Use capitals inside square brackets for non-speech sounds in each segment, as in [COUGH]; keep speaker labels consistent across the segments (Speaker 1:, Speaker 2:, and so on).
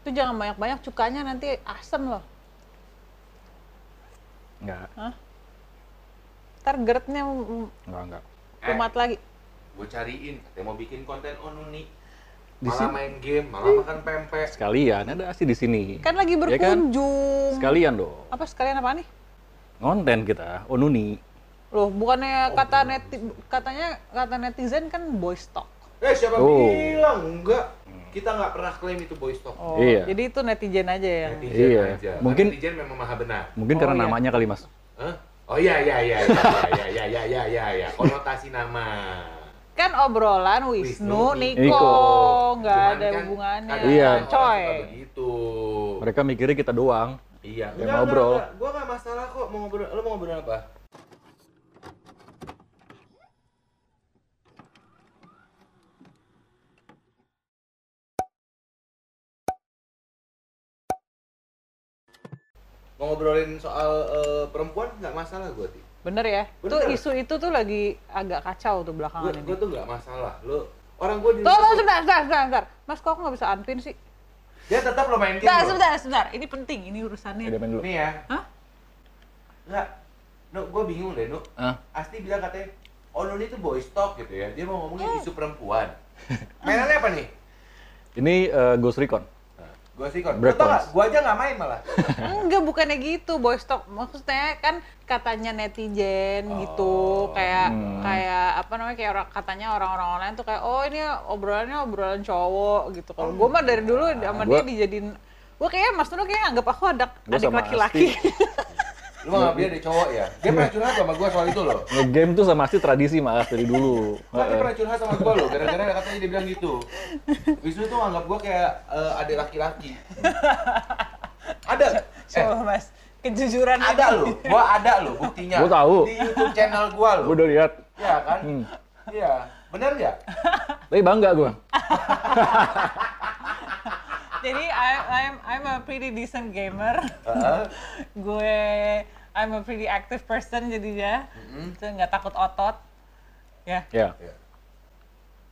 Speaker 1: Itu jangan banyak-banyak cukanya nanti asem loh.
Speaker 2: Enggak,
Speaker 1: Ntar geretnya
Speaker 2: enggak, enggak.
Speaker 1: kumat lagi.
Speaker 3: Gue cariin, katanya mau bikin konten onuni.
Speaker 2: Di
Speaker 3: Malah
Speaker 2: sini?
Speaker 3: main game, malah makan pempek.
Speaker 2: Sekalian, ada Asti di sini.
Speaker 1: Kan lagi
Speaker 2: Ya kan?
Speaker 1: berkunjung.
Speaker 2: Sekalian dong.
Speaker 1: Apa sekalian apa nih?
Speaker 2: Ngonten kita, Onuni.
Speaker 1: Loh,
Speaker 2: Oh,
Speaker 1: bukannya kata neti, katanya kata netizen kan boys talk.
Speaker 3: Eh siapa
Speaker 2: Oh.
Speaker 3: bilang? Enggak. Kita nggak pernah klaim itu boys talk.
Speaker 1: Oh,
Speaker 2: Iya.
Speaker 1: jadi itu netizen aja ya.
Speaker 3: Netizen
Speaker 2: Iya.
Speaker 3: aja.
Speaker 2: Mungkin-
Speaker 3: Karena netizen memang maha benar.
Speaker 2: Mungkin
Speaker 1: Oh,
Speaker 2: karena
Speaker 1: iya.
Speaker 2: namanya kali, Mas.
Speaker 3: Hah? Oh iya iya iya iya iya iya iya iya iya iya konotasi nama.
Speaker 1: Kan obrolan Wisnu,
Speaker 3: Wisnu,
Speaker 1: Niko,
Speaker 2: Niko.
Speaker 1: nggak ada
Speaker 3: kan
Speaker 1: hubungannya.
Speaker 3: kadang
Speaker 2: Iya.
Speaker 1: coy.
Speaker 3: Begitu.
Speaker 2: Mereka mikirnya kita doang.
Speaker 3: Iya.
Speaker 2: Yang ngobrol.
Speaker 3: Gue nggak masalah kok mau ngobrol. Lo mau ngobrol apa? Mau ngobrolin soal eh, perempuan nggak masalah gue ti.
Speaker 1: Bener ya? Tuh
Speaker 3: Bener.
Speaker 1: isu itu tuh lagi agak kacau tuh belakangan ini.
Speaker 3: gue tuh nggak masalah. Lo orang gue di
Speaker 1: Tuh, tuh, sebentar, sebentar, sebentar. Mas, kok aku nggak bisa unpin sih?
Speaker 3: dia tetap lo main game.
Speaker 1: Sebentar, sebentar, sebentar. Ini penting, ini urusannya.
Speaker 2: Ada main dulu.
Speaker 3: Nih ya.
Speaker 1: Hah?
Speaker 3: Enggak. No, gue bingung deh, No.
Speaker 2: Ah,
Speaker 3: Asti bilang katanya, oh Nuni itu boys talk gitu ya. Dia mau ngomongin isu perempuan. Mainannya apa nih?
Speaker 2: ini eh, Ghost Recon.
Speaker 3: Gue sih Lo tau gak?
Speaker 2: dance.
Speaker 3: Gue aja nggak main malah. [LAUGHS]
Speaker 1: Enggak, bukannya gitu, boys talk. Maksudnya kan katanya netizen gitu, kayak
Speaker 2: Hmm.
Speaker 1: kayak apa namanya kayak orang katanya orang-orang online tuh kayak oh ini obrolannya obrolan cowok gitu. Kalau gue mah dari dulu sama dia
Speaker 2: Gua-
Speaker 1: dijadiin gue kayak Mas Nuno kayak anggap aku adik,
Speaker 2: Gua
Speaker 1: adik laki-laki. [LAUGHS]
Speaker 3: Lu mah nggak dia cowok ya? Dia pernah curhat sama gue soal itu loh.
Speaker 2: Nge-game tuh sama Asti tradisi mas dari dulu.
Speaker 3: Kan dia pernah curhat sama gue loh, gara-gara katanya dia bilang gitu. Wisnu tuh anggap gue kayak eh, adik laki-laki. Ada. Eh,
Speaker 1: Coba Mas, kejujuran
Speaker 3: ada
Speaker 1: ini.
Speaker 3: loh, gua ada loh buktinya.
Speaker 2: Gua tahu.
Speaker 3: Di YouTube channel gua loh.
Speaker 2: Gue udah lihat.
Speaker 3: Iya kan?
Speaker 2: Hmm.
Speaker 3: Iya. Benar nggak?
Speaker 2: Tapi bangga gue. [LAUGHS]
Speaker 1: Jadi I, I'm I'm a pretty decent gamer.
Speaker 3: Heeh. [LAUGHS]
Speaker 1: gue I'm a pretty active person jadinya. Itu nggak takut otot. Ya.
Speaker 2: Ya.
Speaker 3: Iya.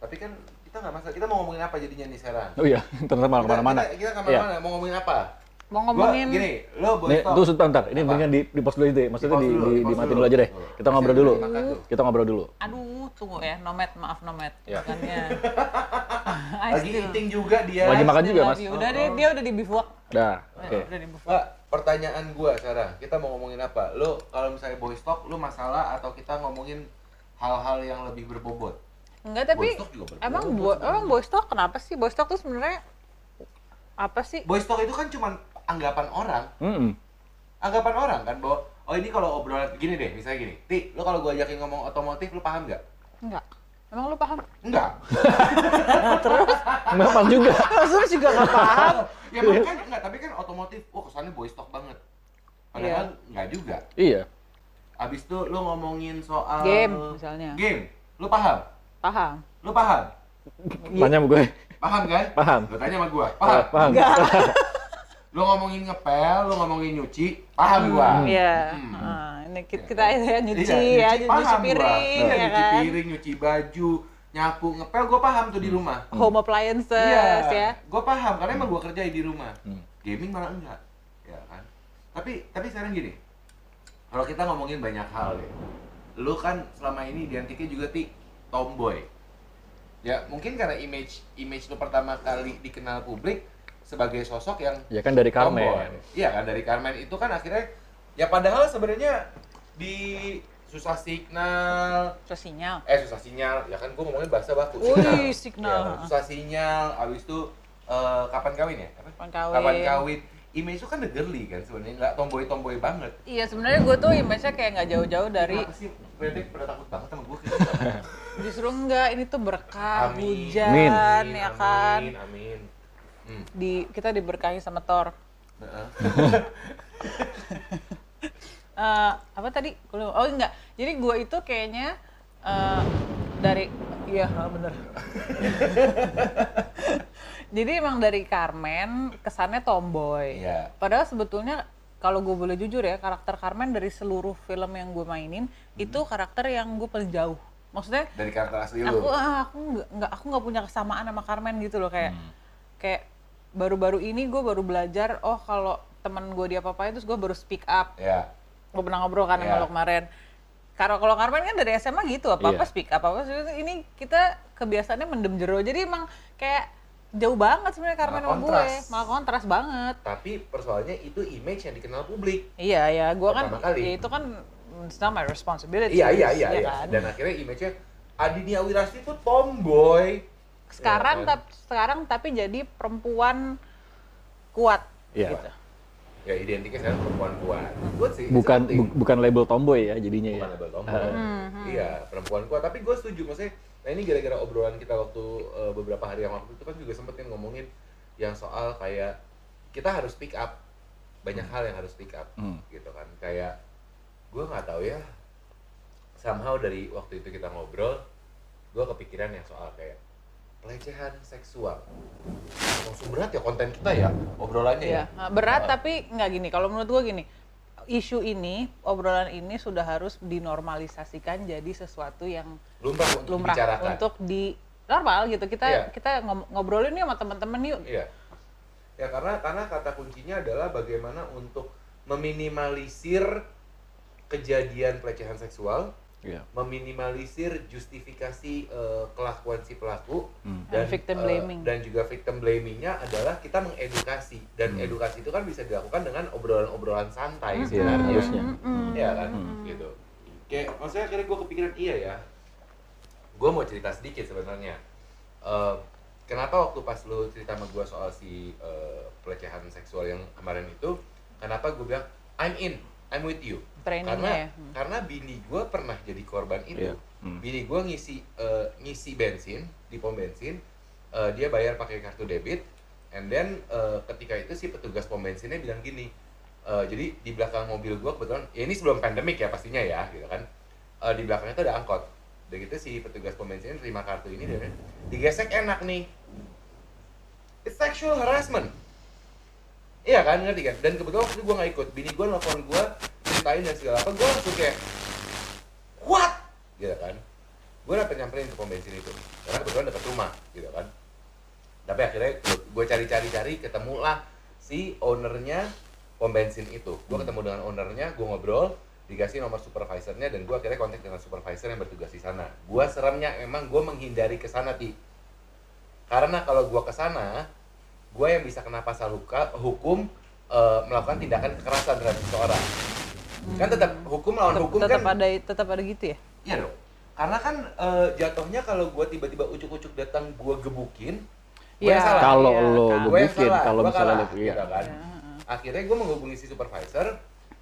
Speaker 3: Tapi kan kita nggak masalah. Kita mau ngomongin apa jadinya nih sekarang?
Speaker 2: Oh iya, [LAUGHS] ternyata malah
Speaker 3: Kita-
Speaker 2: ke mana-mana.
Speaker 3: Kita, kita ke mana-mana. Mau ngomongin apa?
Speaker 1: Mau
Speaker 3: Gua,
Speaker 1: ngomongin
Speaker 3: gini, lo boleh
Speaker 2: tuh sebentar, bentar. Ini mendingan di, di post dulu itu. ya. Maksudnya di,
Speaker 3: dulu,
Speaker 2: di,
Speaker 3: di-pause
Speaker 2: dimatiin
Speaker 3: dulu.
Speaker 2: dulu aja deh.
Speaker 3: Oh.
Speaker 2: Kita ngobrol dulu. Kita ngobrol dulu.
Speaker 1: Aduh, tunggu ya, nomet, maaf nomet.
Speaker 2: Ya. [LAUGHS]
Speaker 3: Lagi
Speaker 1: still-
Speaker 3: eating juga dia.
Speaker 2: Lagi makan juga, Mas.
Speaker 1: Udah deh, dia udah di bivouac.
Speaker 2: Dah, oke.
Speaker 1: Udah di bivouac.
Speaker 3: Pak, pertanyaan gua sekarang, kita mau ngomongin apa? Lo kalau misalnya boys talk, lo masalah atau kita ngomongin hal-hal yang lebih berbobot?
Speaker 1: Enggak, tapi emang bo emang boys talk kenapa sih? Boys talk tuh sebenarnya apa sih?
Speaker 3: Boys talk itu kan cuma anggapan orang,
Speaker 2: Mm-mm.
Speaker 3: anggapan orang kan bahwa oh ini kalau obrolan gini deh, misalnya gini, Ti, lo kalau gua ajakin ngomong otomotif, lo paham nggak?
Speaker 1: Enggak. Emang lu paham?
Speaker 3: Enggak. [LAUGHS]
Speaker 2: Nggak pas juga. [LAUGHS]
Speaker 1: Terus juga nggak paham. [LAUGHS]
Speaker 3: ya makanya enggak, tapi kan otomotif, wah kesannya boys talk banget. Padahal enggak juga.
Speaker 2: Iya.
Speaker 3: Abis itu lo ngomongin soal
Speaker 1: Game, misalnya.
Speaker 3: Game, lo paham?
Speaker 1: Paham.
Speaker 3: Lo paham?
Speaker 2: Tanya sama gue.
Speaker 3: Paham kan?
Speaker 2: Paham.
Speaker 3: Lo tanya sama gua, paham?
Speaker 2: Paham.
Speaker 3: Lo ngomongin ngepel, lo ngomongin nyuci, paham gua.
Speaker 1: Iya.
Speaker 3: Hmm.
Speaker 1: Nah, ini kita, kita ya nyuci
Speaker 3: Iya,
Speaker 1: ya, nyuci,
Speaker 3: paham
Speaker 1: piring
Speaker 3: gua.
Speaker 1: ya
Speaker 3: Iya, nyuci
Speaker 1: kan.
Speaker 3: piring, nyuci baju, nyapu, ngepel gua paham tuh di rumah.
Speaker 1: Home appliances ya.
Speaker 3: Gua paham karena emang gua kerja di rumah.
Speaker 2: Hmm.
Speaker 3: Gaming malah enggak. Ya kan? Tapi tapi sekarang gini. Kalau kita ngomongin banyak hal ya. Lu kan selama ini identiknya juga ti tomboy. Ya, mungkin karena image image lu pertama kali dikenal publik sebagai sosok yang
Speaker 2: Ya kan dari. Carmen.
Speaker 3: Iya kan dari Carmen itu kan akhirnya ya padahal sebenarnya di susah signal
Speaker 1: Terus sinyal.
Speaker 3: eh susah sinyal ya kan gua ngomongin bahasa baku
Speaker 1: Wih, signal.
Speaker 3: Ya, susah sinyal abis itu eh, kapan kawin ya Apa?
Speaker 1: Kapan kawin.
Speaker 3: kapan kawin image itu kan the girly kan sebenarnya nggak tomboy tomboy banget
Speaker 1: Iya, sebenarnya gue tuh image-nya kayak nggak jauh-jauh dari
Speaker 3: Kenapa sih Pendek pada takut banget sama gue
Speaker 1: justru enggak, ini tuh berkah,
Speaker 3: Amin.
Speaker 1: hujan
Speaker 2: Amin.
Speaker 1: ya kan.
Speaker 3: amin amin hmm.
Speaker 1: Di kita diberkahi sama Thor. [LAUGHS] Eh, apa tadi? Gua. Oh enggak. Jadi gue itu kayaknya eh, dari iya bener. [LAUGHS] Jadi emang dari Carmen kesannya tomboy.
Speaker 3: Iya.
Speaker 1: Padahal sebetulnya kalau gue boleh jujur ya karakter Carmen dari seluruh film yang gue mainin itu karakter yang gue paling jauh. Maksudnya
Speaker 3: dari karakter asli
Speaker 1: aku
Speaker 3: lu
Speaker 1: ah, aku nggak aku nggak punya kesamaan sama Carmen gitu loh kayak
Speaker 3: Hmm.
Speaker 1: kayak baru-baru ini gue baru belajar oh kalau teman gue dia apa-apain terus gue baru speak up
Speaker 3: Ya.
Speaker 1: gue pernah ngobrol kan sama
Speaker 3: Iya.
Speaker 1: lo kemarin kalau kalau Carmen kan dari SMA gitu apa apa
Speaker 2: Iya.
Speaker 1: speak up apa apa ini kita kebiasaannya mendem jero jadi emang kayak jauh banget sebenarnya Carmen sama gue malah kontras banget
Speaker 3: Tapi persoalannya itu image yang dikenal publik.
Speaker 1: iya ya gue kan
Speaker 3: kali.
Speaker 1: ya itu kan it's not my responsibility
Speaker 3: Iya iya iya
Speaker 1: ya
Speaker 3: iya.
Speaker 1: kan?
Speaker 3: Dan akhirnya image-nya Adinia Wirasti itu tomboy.
Speaker 1: Sekarang
Speaker 3: Ya kan?
Speaker 1: sekarang tapi jadi perempuan kuat
Speaker 2: Iya.
Speaker 1: gitu
Speaker 3: ya identiknya sekarang perempuan kuat. Good sih.
Speaker 2: Bukan bu- bukan label tomboy ya jadinya
Speaker 3: bukan
Speaker 2: ya.
Speaker 3: label tomboy.
Speaker 1: Hmm,
Speaker 3: Iya, perempuan kuat. Tapi gue setuju maksudnya. Nah ini gara-gara obrolan kita waktu eh, beberapa hari yang waktu itu kan juga sempetin ngomongin yang soal kayak kita harus speak up. Banyak hal yang harus speak up
Speaker 2: Hmm.
Speaker 3: gitu kan. Kayak gue nggak tahu ya. Somehow dari waktu itu kita ngobrol, gue kepikiran yang soal kayak pelecehan seksual. Langsung berat ya konten kita ya, obrolannya ya.
Speaker 1: Iya, nah, berat
Speaker 3: Ah.
Speaker 1: tapi nggak gini. Kalau menurut gua gini, isu ini, obrolan ini sudah harus dinormalisasikan jadi sesuatu yang
Speaker 3: lumrah untuk
Speaker 1: lumrah
Speaker 3: dibicarakan.
Speaker 1: untuk di normal gitu. Kita
Speaker 3: Iya.
Speaker 1: kita ngobrolin yuk sama teman-teman yuk.
Speaker 3: Iya. Ya karena karena kata kuncinya adalah bagaimana untuk meminimalisir kejadian pelecehan seksual,
Speaker 2: Iya.
Speaker 3: meminimalisir justifikasi eh, kelakuan si pelaku
Speaker 2: Hmm.
Speaker 1: Dan victim
Speaker 3: eh,
Speaker 1: blaming.
Speaker 3: dan juga victim blamingnya adalah kita mengedukasi dan
Speaker 2: Hmm.
Speaker 3: edukasi itu kan bisa dilakukan dengan obrolan-obrolan santai.
Speaker 2: Iya,
Speaker 3: sebenarnya.
Speaker 2: harusnya.
Speaker 1: Mm-mm.
Speaker 3: Iya kan,
Speaker 1: Mm-mm.
Speaker 3: gitu. Kayak maksudnya akhirnya gue kepikiran iya ya. Gue mau cerita sedikit sebenarnya. Eh, kenapa waktu pas lu cerita sama gue soal si eh, pelecehan seksual yang kemarin itu, kenapa gue bilang I'm in, I'm with you.
Speaker 1: Trainingnya
Speaker 3: Karena
Speaker 1: ya. Hmm.
Speaker 3: karena bini gue pernah jadi korban itu.
Speaker 2: Iya. Hmm.
Speaker 3: Bini gue ngisi eh, ngisi bensin di pom bensin, eh, dia bayar pakai kartu debit, and then eh, ketika itu si petugas pom bensinnya bilang gini, eh, jadi di belakang mobil gue kebetulan, ya ini sebelum pandemik ya pastinya ya, gitu kan, Eh, di belakangnya itu ada angkot, udah gitu si petugas pom bensinnya terima kartu ini dan digesek enak nih, it's sexual harassment. Iya kan, ngerti kan? Dan kebetulan waktu itu gue gak ikut, bini gue nelfon gue, ceritain dan segala apa, gue langsung kayak, what? Gitu kan. Gue dapet nyamperin ke pom bensin itu, karena kebetulan deket rumah, gitu kan. Tapi akhirnya gue cari-cari-cari, ketemulah si ownernya pom bensin itu. Gue ketemu dengan ownernya, gue ngobrol, dikasih nomor supervisornya, dan gue akhirnya kontak dengan supervisor yang bertugas di sana. Gue seremnya, emang gue menghindari ke sana, Ti. Karena kalau gue ke sana, gue yang bisa kena pasal huka, hukum eh, melakukan tindakan kekerasan terhadap seseorang. Kan tetap hukum lawan
Speaker 1: Tetap,
Speaker 3: hukum
Speaker 1: tetap
Speaker 3: kan
Speaker 1: ada tetap ada gitu ya.
Speaker 3: Iya dong. Karena kan eh, jatuhnya kalau gue tiba-tiba ucuk-ucuk datang gue gebukin, gue
Speaker 1: Iya.
Speaker 3: salah.
Speaker 2: Kalau
Speaker 1: Iya,
Speaker 2: lo
Speaker 1: kan.
Speaker 2: Gebukin, kalau misalnya
Speaker 3: kalah,
Speaker 2: lo
Speaker 3: gitu kan.
Speaker 1: Ya.
Speaker 3: Akhirnya gue menghubungi si supervisor,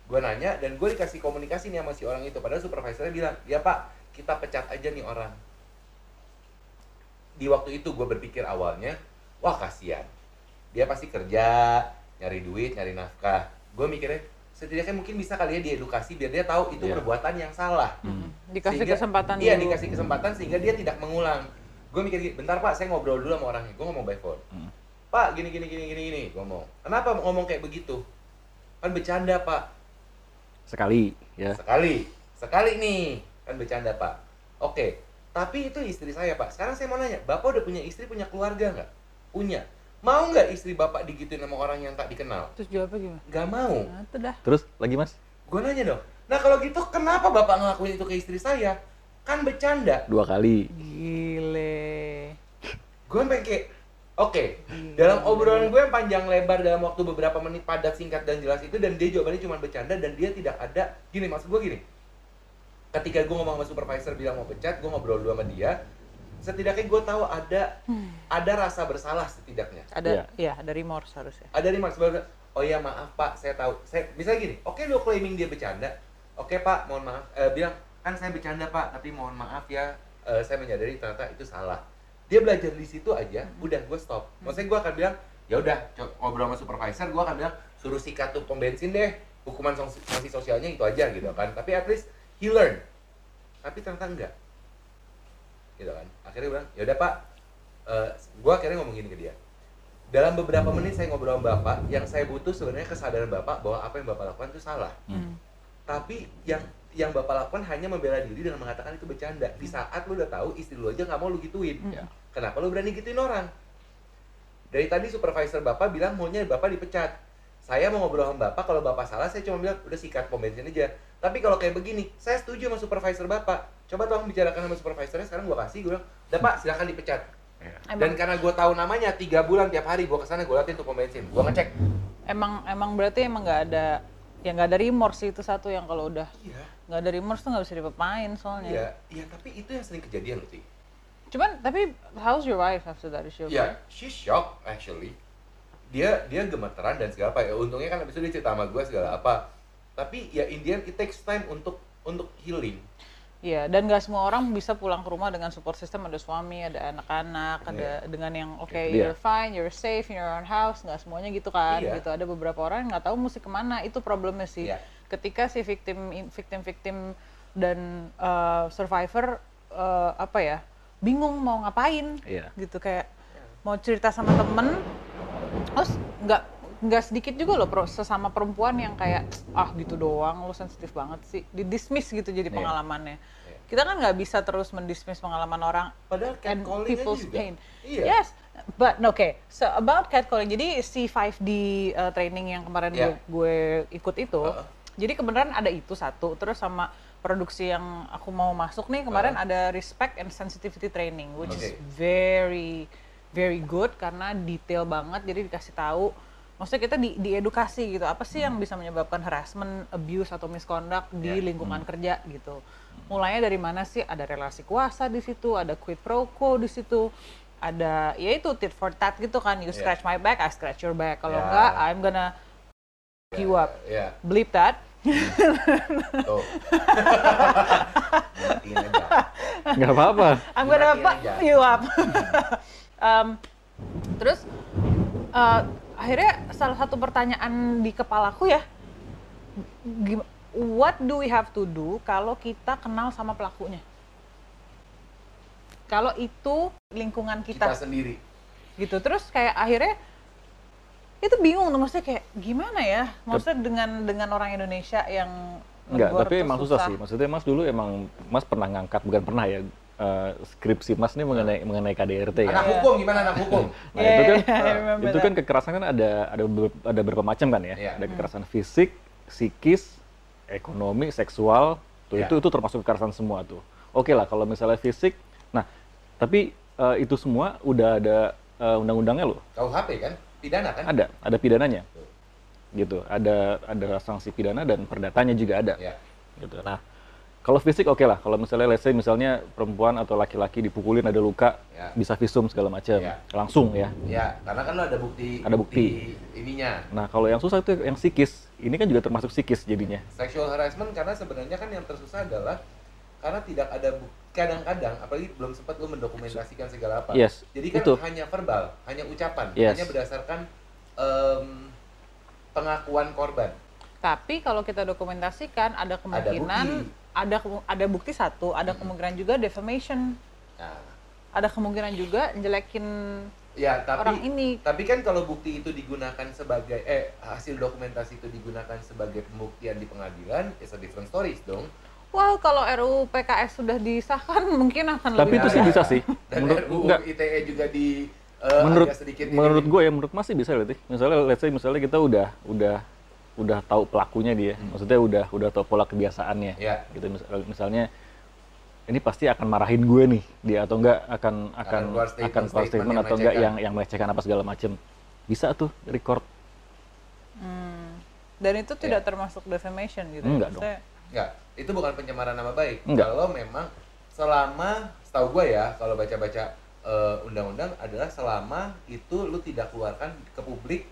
Speaker 3: gue nanya dan gue dikasih komunikasi nih sama si orang itu. Padahal supervisornya bilang, ya pak, kita pecat aja nih orang. Di waktu itu gue berpikir awalnya, wah kasihan. Dia pasti kerja, nyari duit, nyari nafkah. Gue mikirnya, setidaknya mungkin bisa kali ya diedukasi biar dia tahu itu
Speaker 2: Iya.
Speaker 3: perbuatan yang salah.
Speaker 2: Hmm.
Speaker 1: Dikasih
Speaker 3: Sehingga-
Speaker 1: kesempatan
Speaker 3: iya
Speaker 1: dulu.
Speaker 3: dikasih kesempatan sehingga dia tidak mengulang gue mikir bentar pak saya ngobrol dulu sama orangnya gue ngomong by phone
Speaker 2: Hmm.
Speaker 3: pak gini gini gini gini gini gue ngomong kenapa ngomong kayak begitu kan bercanda pak
Speaker 2: Sekali ya.
Speaker 3: sekali sekali nih kan bercanda pak oke tapi itu istri saya pak sekarang saya mau nanya bapak udah punya istri punya keluarga nggak punya mau nggak istri bapak digituin sama orang yang tak dikenal
Speaker 1: Terus jawabnya gimana?
Speaker 3: nggak mau
Speaker 1: Nah, itu dah.
Speaker 2: Terus lagi Mas?
Speaker 3: gue nanya dong nah kalau gitu kenapa bapak ngelakuin itu ke istri saya kan bercanda
Speaker 2: Dua kali.
Speaker 1: Gile.
Speaker 3: gue sampai kayak oke dalam obrolan gue yang panjang lebar dalam waktu beberapa menit padat singkat dan jelas itu dan dia jawabannya cuma bercanda dan dia tidak ada gini maksud gue gini ketika gue ngomong sama supervisor bilang mau pecat gue ngobrol dulu sama dia setidaknya gue tahu ada ada rasa bersalah setidaknya.
Speaker 1: Ada ya, ada remorse harusnya.
Speaker 3: ada di sebagai oh ya maaf pak saya tahu. Saya misalnya gini oke lo claiming dia bercanda. Oke pak mohon maaf. Eh, bilang kan saya bercanda pak tapi mohon maaf ya. Eh, saya menyadari ternyata itu salah. Dia belajar di situ aja udah gue stop. Maksudnya gue akan bilang ya udah ngobrol sama supervisor gue akan bilang suruh sikat tuh pom bensin deh hukuman sanksi sanksi sosialnya itu aja gitu kan. Tapi at least he learn. Tapi ternyata enggak gitu kan. Akhirnya bilang ya udah pak. Eh gue akhirnya ngomong gini ke dia. Dalam beberapa menit saya ngobrol sama bapak yang saya butuh sebenarnya kesadaran bapak bahwa apa yang bapak lakukan itu salah.
Speaker 1: Hmm.
Speaker 3: tapi yang yang bapak lakukan hanya membela diri dengan mengatakan itu bercanda. Di saat lu udah tahu istri lu aja nggak mau lu gituin.
Speaker 1: Hmm.
Speaker 2: Ya.
Speaker 3: kenapa lu berani gituin orang? Dari tadi supervisor bapak bilang maunya bapak dipecat. Saya mau ngobrol sama bapak kalau bapak salah saya cuma bilang udah sikat pom bensin aja tapi kalau kayak begini saya setuju sama supervisor bapak coba tolong bicarakan sama supervisornya sekarang gua kasih gue bilang udah pak silakan dipecat dan
Speaker 1: Emang-
Speaker 3: karena gue tahu namanya tiga bulan tiap hari gue ke sana gue latihan tuh pom bensin gue ngecek
Speaker 1: Emang emang berarti emang nggak ada ya nggak ada remorse itu satu yang kalau udah
Speaker 3: iya
Speaker 1: nggak ada remorse tuh nggak bisa dipapain soalnya.
Speaker 3: iya iya tapi itu yang sering kejadian loh.
Speaker 1: Cuman tapi how's your wife after that? Is she okay?
Speaker 3: Iya, she's shocked actually. Dia dia gemeteran dan segala apa ya. Untungnya kan habis itu dia cerita sama gue segala apa. Tapi ya Indian it takes time untuk untuk healing.
Speaker 1: Iya, dan nggak semua orang bisa pulang ke rumah dengan support system, ada suami, ada anak-anak, ada
Speaker 3: Iya.
Speaker 1: dengan yang oke,
Speaker 2: Iya.
Speaker 1: you're fine, you're safe in your own house, nggak semuanya gitu kan,
Speaker 3: Iya.
Speaker 1: gitu. Ada beberapa orang yang nggak tahu mesti ke mana, itu problemnya sih.
Speaker 3: Iya.
Speaker 1: Ketika si victim, victim, victim dan uh, survivor uh, apa ya, bingung mau ngapain,
Speaker 2: Iya.
Speaker 1: gitu kayak mau cerita sama temen, terus nggak nggak sedikit juga loh pro- sesama perempuan yang kayak ah gitu doang lo sensitif banget sih di dismiss gitu jadi
Speaker 2: Iya.
Speaker 1: pengalamannya
Speaker 3: Iya.
Speaker 1: kita kan nggak bisa terus mendismiss pengalaman orang
Speaker 3: Padahal
Speaker 1: and people's
Speaker 3: juga.
Speaker 1: pain
Speaker 3: Iya.
Speaker 1: yes but no, okay so about catcalling jadi si 5D uh, training yang kemarin
Speaker 3: Iya.
Speaker 1: gue, gue ikut itu
Speaker 3: Heeh.
Speaker 1: jadi kebenaran ada itu satu terus sama produksi yang aku mau masuk nih kemarin
Speaker 3: Heeh.
Speaker 1: ada respect and sensitivity training which is
Speaker 3: Oke.
Speaker 1: very very good karena detail banget jadi dikasih tahu maksudnya kita di diedukasi gitu apa sih yang bisa menyebabkan harassment abuse atau misconduct di
Speaker 3: Ya.
Speaker 1: lingkungan kerja gitu mulainya dari mana sih ada relasi kuasa di situ ada quid pro quo di situ ada ya itu tit for tat gitu kan you
Speaker 3: Ya.
Speaker 1: scratch my back I scratch your back kalau
Speaker 3: Ya.
Speaker 1: enggak I'm gonna you up
Speaker 3: Ya,
Speaker 1: bleep that
Speaker 3: tuh. [LAUGHS]
Speaker 2: Nggak apa-apa.
Speaker 1: I'm gonna fuck you up. Em, [LAUGHS] terus eh, akhirnya salah satu pertanyaan di kepalaku ya, what do we have to do kalau kita kenal sama pelakunya? Kalau itu lingkungan
Speaker 3: Kita
Speaker 1: kita,
Speaker 3: sendiri.
Speaker 1: gitu. Terus kayak akhirnya itu bingung tuh maksudnya kayak gimana ya? Maksudnya dengan dengan orang Indonesia yang
Speaker 2: Enggak, tapi emang susah. sih. Maksudnya Mas dulu emang Mas pernah ngangkat, bukan pernah ya, eh, skripsi Mas ini mengenai mengenai KDRT
Speaker 3: Anak
Speaker 2: kan.
Speaker 3: hukum gimana anak hukum? [LAUGHS]
Speaker 2: Nah,
Speaker 1: Yeah,
Speaker 2: itu kan
Speaker 1: I remember
Speaker 2: itu kan kekerasan kan ada ada ber- ada beberapa macam kan ya.
Speaker 3: Iya.
Speaker 2: Ada kekerasan fisik, psikis, ekonomi, seksual. Tuh
Speaker 3: Iya.
Speaker 2: itu itu termasuk kekerasan semua tuh. Oke lah kalau misalnya fisik. Nah, tapi eh, itu semua udah ada eh, undang-undangnya loh.
Speaker 3: KUHP kan? Pidana kan?
Speaker 2: Ada, ada pidananya. Gitu. Ada ada sanksi pidana dan perdatanya juga ada
Speaker 3: Ya.
Speaker 2: gitu. Nah, kalau fisik oke lah. Kalau misalnya let's say misalnya perempuan atau laki-laki dipukulin ada luka,
Speaker 3: Ya.
Speaker 2: bisa visum segala macam.
Speaker 3: Ya.
Speaker 2: Langsung ya.
Speaker 3: Ya, karena kan lo ada bukti
Speaker 2: Ada bukti.
Speaker 3: ininya.
Speaker 2: Nah, kalau yang susah itu yang psikis. Ini kan juga termasuk psikis jadinya.
Speaker 3: Sexual harassment karena sebenarnya kan yang tersusah adalah karena tidak ada bu- kadang-kadang apalagi belum sempat lo mendokumentasikan segala apa.
Speaker 2: Yes,
Speaker 3: Jadi kan
Speaker 2: itu.
Speaker 3: hanya verbal, hanya ucapan,
Speaker 2: Yes.
Speaker 3: hanya berdasarkan em, pengakuan korban.
Speaker 1: Tapi kalau kita dokumentasikan ada kemungkinan
Speaker 3: bukti.
Speaker 1: Ada ada bukti satu, ada kemungkinan juga defamation,
Speaker 3: Nah,
Speaker 1: ada kemungkinan juga jelekin
Speaker 3: ya tapi
Speaker 1: orang ini.
Speaker 3: tapi kan kalau bukti itu digunakan sebagai eh hasil dokumentasi itu digunakan sebagai pembuktian di pengadilan, it's a different stories dong.
Speaker 1: Wow, kalau RUU PKS sudah disahkan [LAUGHS] mungkin akan
Speaker 2: Tapi
Speaker 1: lebih
Speaker 2: itu sih bisa sih. [LAUGHS]
Speaker 3: Dan
Speaker 2: Menurut
Speaker 3: RUU
Speaker 2: enggak,
Speaker 3: ITE juga di eh,
Speaker 2: menurut
Speaker 3: agak sedikit
Speaker 2: menurut
Speaker 3: ini.
Speaker 2: gue ya menurut Mas sih bisa loh, Tih. Misalnya let's say misalnya kita udah udah udah tahu pelakunya dia. Maksudnya udah udah tahu pola kebiasaannya.
Speaker 3: Hmm. Ya.
Speaker 2: Gitu misal- misalnya ini pasti akan marahin gue nih dia atau enggak akan akan
Speaker 3: keluar statement-
Speaker 2: akan keluar
Speaker 3: statement
Speaker 2: statement
Speaker 3: yang
Speaker 2: atau enggak yang yang melecehkan apa segala macem bisa tuh record
Speaker 1: Hmm. Dan itu tidak
Speaker 3: Ya.
Speaker 1: termasuk defamation gitu. ya?
Speaker 2: Enggak dong.
Speaker 3: Enggak, itu bukan pencemaran nama baik.
Speaker 2: Enggak.
Speaker 3: Kalau memang selama setahu gue ya, kalau baca-baca eh, undang-undang adalah selama itu lu tidak keluarkan ke publik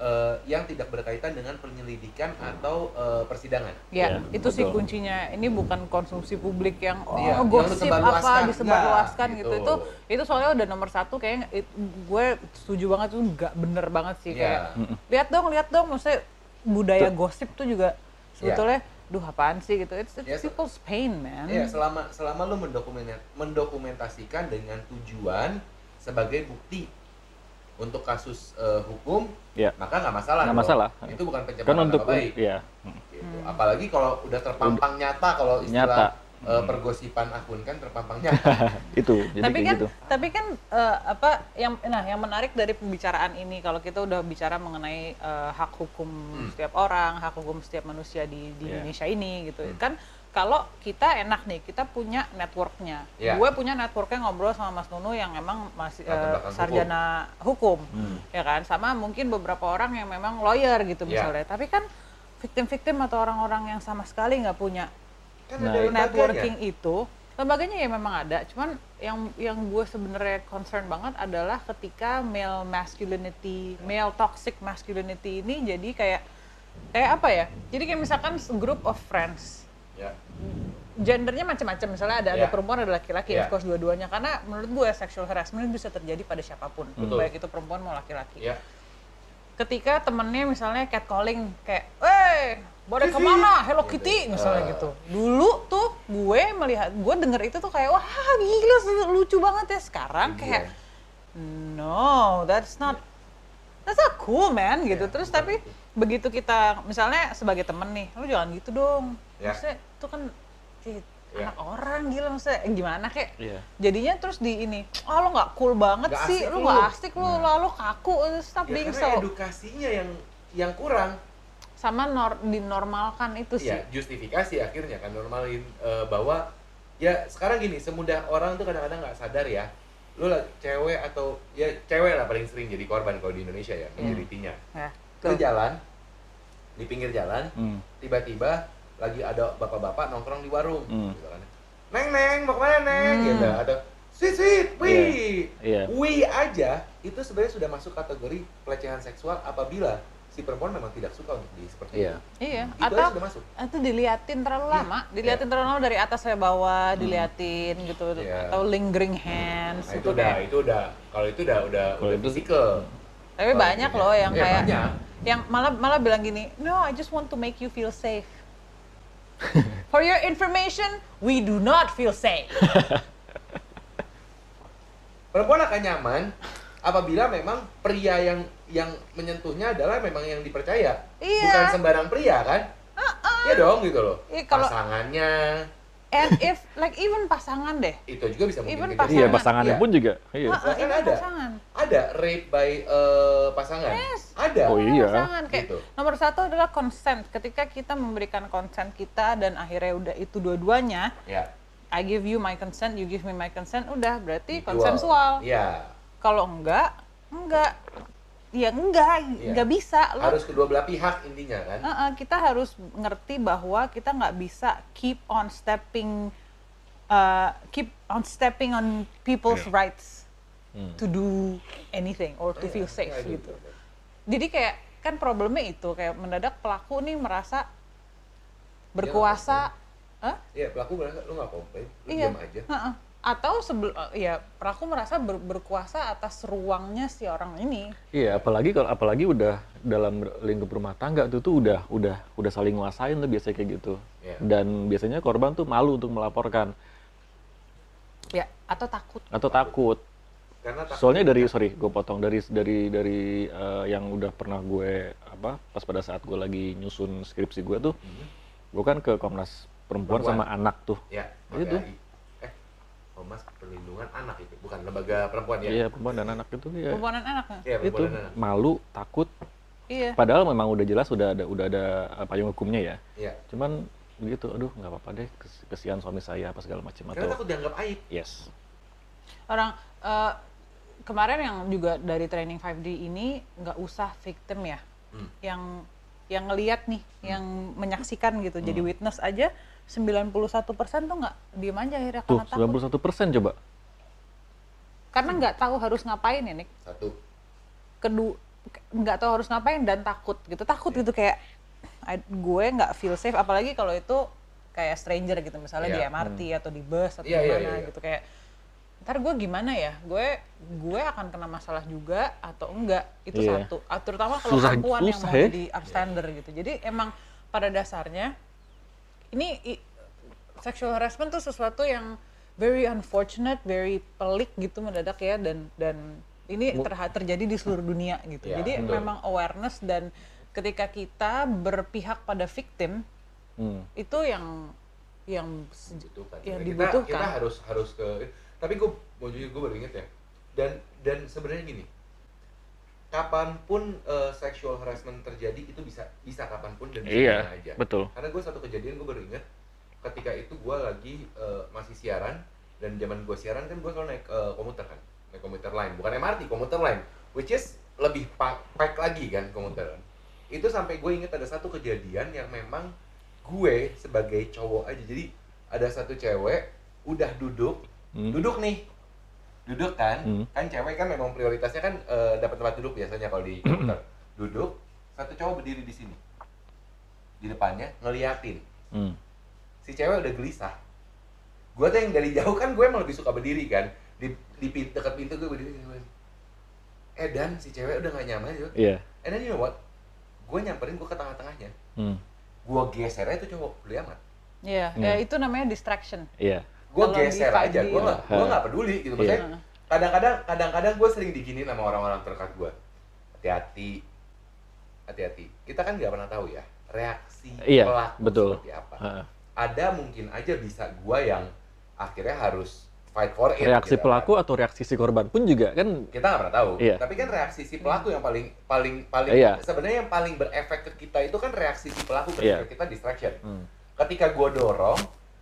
Speaker 3: eh, yang tidak berkaitan dengan penyelidikan atau eh, persidangan.
Speaker 1: Ya,
Speaker 2: Ya,
Speaker 1: itu sih
Speaker 2: betul.
Speaker 1: kuncinya. Ini bukan konsumsi publik yang oh
Speaker 3: yang
Speaker 1: gosip
Speaker 3: disebarluaskan.
Speaker 1: apa disebarluaskan
Speaker 3: Enggak,
Speaker 1: gitu.
Speaker 3: gitu.
Speaker 1: Itu itu soalnya udah nomor satu kayaknya it- gue setuju banget tuh nggak bener banget sih
Speaker 3: Iya.
Speaker 1: kayak lihat dong lihat dong maksudnya budaya gosip tuh juga sebetulnya duh apaan sih gitu. It's, it's
Speaker 3: Yes.
Speaker 1: people's pain man.
Speaker 3: Iya, selama selama lu mendokumen- mendokumentasikan dengan tujuan sebagai bukti untuk kasus eh, hukum,
Speaker 2: ya
Speaker 3: maka nggak masalah.
Speaker 2: Nggak masalah.
Speaker 3: Itu bukan pencemaran
Speaker 2: kan untuk
Speaker 3: nama baik.
Speaker 2: ya
Speaker 3: gitu. Apalagi kalau udah terpampang nyata kalau istilah
Speaker 2: Nyata.
Speaker 3: eh, pergosipan akun kan terpampangnya. [LAUGHS]
Speaker 2: itu jadi
Speaker 1: tapi
Speaker 2: kayak
Speaker 1: kan
Speaker 2: gitu
Speaker 1: tapi kan eh, apa yang nah yang menarik dari pembicaraan ini kalau kita udah bicara mengenai eh, hak hukum setiap orang hak hukum setiap manusia di, di
Speaker 2: Iya.
Speaker 1: Indonesia ini gitu kan kalau kita enak nih kita punya networknya
Speaker 3: Iya.
Speaker 1: gue punya networknya ngobrol sama Mas Nunu yang emang masih eh,
Speaker 3: belakang hukum.
Speaker 1: sarjana hukum,
Speaker 2: Hmm.
Speaker 1: ya kan sama mungkin beberapa orang yang memang lawyer gitu
Speaker 3: Iya.
Speaker 1: misalnya tapi kan victim-victim atau orang-orang yang sama sekali nggak punya
Speaker 3: Kan
Speaker 2: Nah,
Speaker 1: networking itu lembaganya ya memang ada cuman yang yang gue sebenarnya concern banget adalah ketika male masculinity male toxic masculinity ini jadi kayak kayak apa ya jadi kayak misalkan group of friends
Speaker 3: Ya.
Speaker 1: gendernya macam-macam misalnya ada ada
Speaker 3: Ya.
Speaker 1: perempuan ada laki-laki
Speaker 3: Ya.
Speaker 1: of course dua-duanya karena menurut gue sexual harassment bisa terjadi pada siapa pun
Speaker 3: Betul.
Speaker 1: baik itu perempuan mau laki-laki
Speaker 3: Ya.
Speaker 1: ketika temennya misalnya catcalling kayak, eh, boleh
Speaker 3: Kitty!"
Speaker 1: ke mana?
Speaker 3: Hello.
Speaker 1: Kitty, misalnya
Speaker 3: Ah.
Speaker 1: gitu. Dulu tuh gue melihat, gue denger itu tuh kayak, wah gila lucu banget ya. Sekarang
Speaker 3: Iya.
Speaker 1: kayak, no, that's not, that's not cool man gitu.
Speaker 3: Iya,
Speaker 1: Terus
Speaker 3: bukan
Speaker 1: tapi
Speaker 3: itu.
Speaker 1: begitu kita, misalnya sebagai temen nih, lu jangan gitu dong.
Speaker 3: Ya.
Speaker 1: Maksudnya itu kan eh,
Speaker 3: Ya.
Speaker 1: anak orang gila maksudnya eh, gimana kayak
Speaker 2: Iya.
Speaker 1: jadinya terus di ini ah lo nggak cool banget
Speaker 3: Nggak
Speaker 1: sih
Speaker 3: lu."
Speaker 1: nggak asik lu
Speaker 2: Nah.
Speaker 1: lalu kaku stop
Speaker 3: Ya,
Speaker 1: being
Speaker 3: karena
Speaker 1: so
Speaker 3: edukasinya yang yang kurang.
Speaker 1: sama nor dinormalkan itu sih.
Speaker 3: Iya, justifikasi akhirnya kan normalin eh, bahwa ya sekarang gini semudah orang tuh kadang-kadang nggak sadar ya. Lu lah cewek atau ya cewek lah paling sering jadi korban kalau di Indonesia ya, majoritinya.
Speaker 1: Ya,
Speaker 3: Lu
Speaker 1: tuh.
Speaker 3: jalan di pinggir jalan,
Speaker 2: Hmm.
Speaker 3: Lagi ada bapak-bapak nongkrong di warung
Speaker 2: Hmm.
Speaker 3: gitu kan. Neng neng mau ke mana neng
Speaker 1: Hmm.
Speaker 3: gitu atau sweet sweet wih
Speaker 2: Iya.
Speaker 3: wih aja itu sebenarnya sudah masuk kategori pelecehan seksual apabila si perempuan memang tidak suka untuk di seperti
Speaker 2: Iya.
Speaker 3: itu
Speaker 1: Iya,
Speaker 3: itu
Speaker 1: atau
Speaker 3: sudah masuk
Speaker 1: itu diliatin terlalu
Speaker 3: Iya.
Speaker 1: lama, diliatin terlalu lama dari atas sampai bawah, diliatin gitu,
Speaker 3: Iya.
Speaker 1: atau lingering hands
Speaker 3: nah, itu
Speaker 1: gitu
Speaker 3: udah
Speaker 1: kayak.
Speaker 3: itu udah kalau itu udah udah
Speaker 2: Kalau
Speaker 3: udah
Speaker 2: itu-
Speaker 3: physical
Speaker 1: Tapi
Speaker 3: Kalau
Speaker 1: banyak
Speaker 3: itu
Speaker 1: loh
Speaker 3: ya.
Speaker 1: yang
Speaker 3: Iya,
Speaker 1: kayak
Speaker 3: banyak.
Speaker 1: yang malah malah bilang gini, no, I just want to make you feel safe. [LAUGHS] For your information, we do not feel safe. [LAUGHS]
Speaker 3: perempuan akan nyaman apabila memang pria yang yang menyentuhnya adalah memang yang dipercaya.
Speaker 1: Iya.
Speaker 3: bukan sembarang pria kan? Iya dong gitu loh.
Speaker 1: Iya, kalau-
Speaker 3: pasangannya
Speaker 1: And if like even pasangan deh,
Speaker 3: itu juga bisa
Speaker 1: Even
Speaker 3: mungkin
Speaker 1: pasangan.
Speaker 2: Iya, pasangannya
Speaker 3: Iya.
Speaker 2: pun juga. Iya.
Speaker 3: Bahkan
Speaker 1: even
Speaker 3: ada.
Speaker 1: pasangan.
Speaker 3: ada rape by eh, pasangan
Speaker 1: Yes.
Speaker 3: ada
Speaker 2: Oh, iya.
Speaker 1: pasangan kayak
Speaker 3: Gitu.
Speaker 1: nomor satu adalah consent. Ketika kita memberikan consent kita dan akhirnya udah itu dua-duanya,
Speaker 3: ya
Speaker 1: I give you my consent, you give me my consent, udah berarti konsensual.
Speaker 3: Iya.
Speaker 1: Kalau enggak, enggak. Ya enggak,
Speaker 3: Iya.
Speaker 1: enggak bisa. Lo,
Speaker 3: harus kedua belah pihak intinya kan
Speaker 1: Uh-uh, kita harus ngerti bahwa kita nggak bisa keep on stepping, uh, keep on stepping on people's
Speaker 2: Iya.
Speaker 1: rights
Speaker 2: Hmm.
Speaker 1: to do anything or to
Speaker 3: Iya,
Speaker 1: feel safe
Speaker 3: iya,
Speaker 1: gitu. Jadi kayak kan problemnya itu kayak mendadak pelaku nih merasa berkuasa, Hah?
Speaker 3: Iya, pelaku merasa lu nggak komplain, lu
Speaker 1: Iya.
Speaker 3: diam aja.
Speaker 1: Heeh. Atau sebelum ya pelaku merasa ber- berkuasa atas ruangnya si orang ini.
Speaker 2: Iya, apalagi kalau apalagi udah dalam lingkup rumah tangga itu tuh udah udah udah saling nguasain tuh biasanya kayak gitu.
Speaker 3: Iya.
Speaker 2: Dan biasanya korban tuh malu untuk melaporkan
Speaker 1: Ya, atau takut.
Speaker 2: atau takut.
Speaker 3: Karena takut
Speaker 2: Soalnya dari sorry, gue potong dari dari dari eh, yang udah pernah gue apa pas pada saat gue lagi nyusun skripsi gue tuh, gue kan ke Komnas Perempuan,
Speaker 3: Perempuan.
Speaker 2: sama anak tuh.
Speaker 3: ya,
Speaker 2: Itu.
Speaker 3: Komnas Perlindungan Anak itu, bukan lembaga perempuan ya.
Speaker 2: Iya, perempuan dan anak itu ya.
Speaker 1: Perempuan dan anaknya.
Speaker 3: Iya,
Speaker 2: Itu
Speaker 3: perempuan dan anak.
Speaker 2: malu, takut.
Speaker 1: Iya.
Speaker 2: Padahal memang udah jelas udah ada udah ada eh, payung hukumnya ya.
Speaker 3: Iya.
Speaker 2: Cuman begitu, aduh nggak apa-apa deh, kes- kesian suami saya apa segala macam
Speaker 3: Karena
Speaker 2: atau
Speaker 3: takut dianggap aib.
Speaker 2: yes.
Speaker 1: Orang eh, kemarin yang juga dari training 5D ini nggak usah victim ya.
Speaker 3: Hmm.
Speaker 1: Yang yang ngelihat nih, yang menyaksikan gitu. Jadi witness aja 91% tuh nggak diem aja akhirnya
Speaker 2: Tuh,
Speaker 1: karena takut.
Speaker 2: 91% coba.
Speaker 1: Karena nggak tahu harus ngapain ya, Nick.
Speaker 3: Satu.
Speaker 1: kedua nggak tahu harus ngapain dan takut gitu takut gitu kayak I- gue nggak feel safe apalagi kalau itu kayak stranger gitu misalnya di
Speaker 3: Iya.
Speaker 1: MRT atau di bus atau
Speaker 3: Iya, iya,
Speaker 1: gimana
Speaker 3: iya, iya.
Speaker 1: gitu kayak ntar gue gimana ya gue gue akan kena masalah juga atau enggak itu
Speaker 2: Iya.
Speaker 1: satu Ah, terutama kalau
Speaker 2: Susah-
Speaker 1: perempuan yang mau
Speaker 2: ya.
Speaker 1: jadi upstander gitu jadi emang pada dasarnya ini i- sexual harassment tuh sesuatu yang very unfortunate, very pelik gitu mendadak ya dan dan ini terha- terjadi di seluruh dunia gitu.
Speaker 3: Ya,
Speaker 1: Jadi
Speaker 3: betul.
Speaker 1: memang awareness dan ketika kita berpihak pada victim
Speaker 2: Hmm.
Speaker 1: itu yang yang
Speaker 3: dibutuhkan.
Speaker 1: yang dibutuhkan.
Speaker 3: Kita, kita harus harus ke tapi gue mau jujur gue baru inget ya. Dan dan sebenarnya gini. Kapan pun eh, sexual harassment terjadi itu bisa bisa kapan pun dan bisa
Speaker 2: Iya,
Speaker 3: aja.
Speaker 2: betul.
Speaker 3: Karena gue satu kejadian gue baru inget ketika itu gue lagi eh, masih siaran dan zaman gue siaran kan gue selalu naik eh, komuter kan naik komuter lain bukan MRT komuter lain which is lebih pa- pack lagi kan komuter itu sampai gue inget ada satu kejadian yang memang gue sebagai cowok aja jadi ada satu cewek udah duduk
Speaker 2: Hmm.
Speaker 3: duduk nih duduk kan
Speaker 2: Hmm.
Speaker 3: kan cewek kan memang prioritasnya kan eh, dapat tempat duduk biasanya kalau di komuter duduk satu cowok berdiri di sini di depannya ngeliatin
Speaker 2: Hmm.
Speaker 3: si cewek udah gelisah gue tuh yang dari jauh kan gue emang lebih suka berdiri kan di di pintu dekat pintu gue berdiri gue eh dan si cewek udah gak nyaman gitu
Speaker 2: Iya.
Speaker 3: and then you know what gue nyamperin gue ke tengah-tengahnya
Speaker 2: Hmm.
Speaker 3: gue geser aja tuh cowok beli amat
Speaker 1: Iya,
Speaker 2: Hmm.
Speaker 1: ya itu namanya distraction.
Speaker 2: Iya.
Speaker 3: Gue geser aja gue
Speaker 1: 5G
Speaker 3: gak gue gak peduli gitu maksudnya
Speaker 1: Iya.
Speaker 3: kadang-kadang kadang-kadang gue sering diginin sama orang-orang terdekat gue hati-hati hati-hati kita kan nggak pernah tahu ya reaksi
Speaker 2: Iya,
Speaker 3: pelaku
Speaker 2: betul.
Speaker 3: seperti apa
Speaker 2: Heeh.
Speaker 3: ada mungkin aja bisa gue yang akhirnya harus fight for it
Speaker 2: Reaksi
Speaker 3: gitu
Speaker 2: pelaku
Speaker 3: kan.
Speaker 2: atau reaksi si korban pun juga kan
Speaker 3: kita nggak pernah tahu
Speaker 2: Iya.
Speaker 3: tapi kan reaksi si pelaku yang paling paling paling
Speaker 2: Iya.
Speaker 3: sebenarnya yang paling berefek ke kita itu kan reaksi si pelaku ketika
Speaker 2: Iya.
Speaker 3: kita distraction
Speaker 2: hmm.
Speaker 3: ketika gue dorong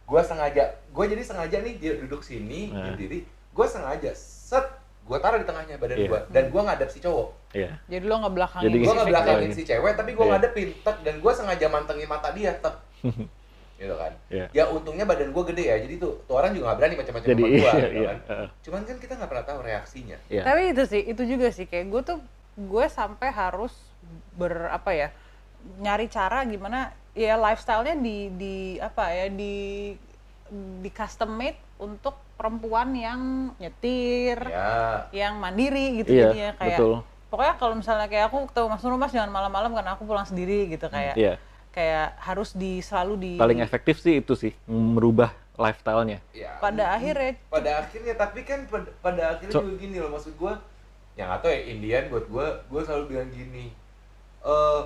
Speaker 3: gue sengaja gue jadi sengaja nih dia duduk sini
Speaker 2: Nah.
Speaker 3: berdiri gue sengaja set gue taruh di tengahnya badan
Speaker 2: Iya.
Speaker 3: gue dan gue ngadep si cowok
Speaker 2: Iya.
Speaker 1: Jadi lo ngebelakangin
Speaker 2: Jadi
Speaker 3: gue
Speaker 1: si
Speaker 3: nggak belakangin si cewek tapi gue
Speaker 2: Iya.
Speaker 3: ngadepin tek dan gue sengaja mantengin mata dia tek [LAUGHS] gitu kan
Speaker 2: Iya.
Speaker 3: ya untungnya badan gue gede ya jadi tuh tuh orang juga nggak berani macam-macam sama gue
Speaker 2: iya,
Speaker 3: gitu
Speaker 2: iya.
Speaker 3: kan
Speaker 2: Heeh.
Speaker 3: cuman kan kita nggak pernah tahu reaksinya
Speaker 2: Iya.
Speaker 1: Tapi itu sih, itu juga sih kayak gue tuh gue sampai harus ber apa ya nyari cara gimana ya lifestyle-nya di di apa ya di di custom made untuk perempuan yang nyetir,
Speaker 3: ya
Speaker 1: yang mandiri gitu
Speaker 2: Iya,
Speaker 1: jadinya kayak
Speaker 2: betul.
Speaker 1: pokoknya kalau misalnya kayak aku ketemu Mas Nur Mas jangan malam-malam karena aku pulang sendiri gitu kayak
Speaker 2: Iya.
Speaker 1: kayak harus di selalu di
Speaker 2: Paling efektif sih itu sih merubah lifestyle-nya.
Speaker 3: ya
Speaker 1: pada akhirnya
Speaker 3: pada akhirnya tapi kan pada, pada akhirnya
Speaker 2: So-
Speaker 3: juga gini loh maksud gue yang atau ya Indian buat gue gue selalu bilang gini eh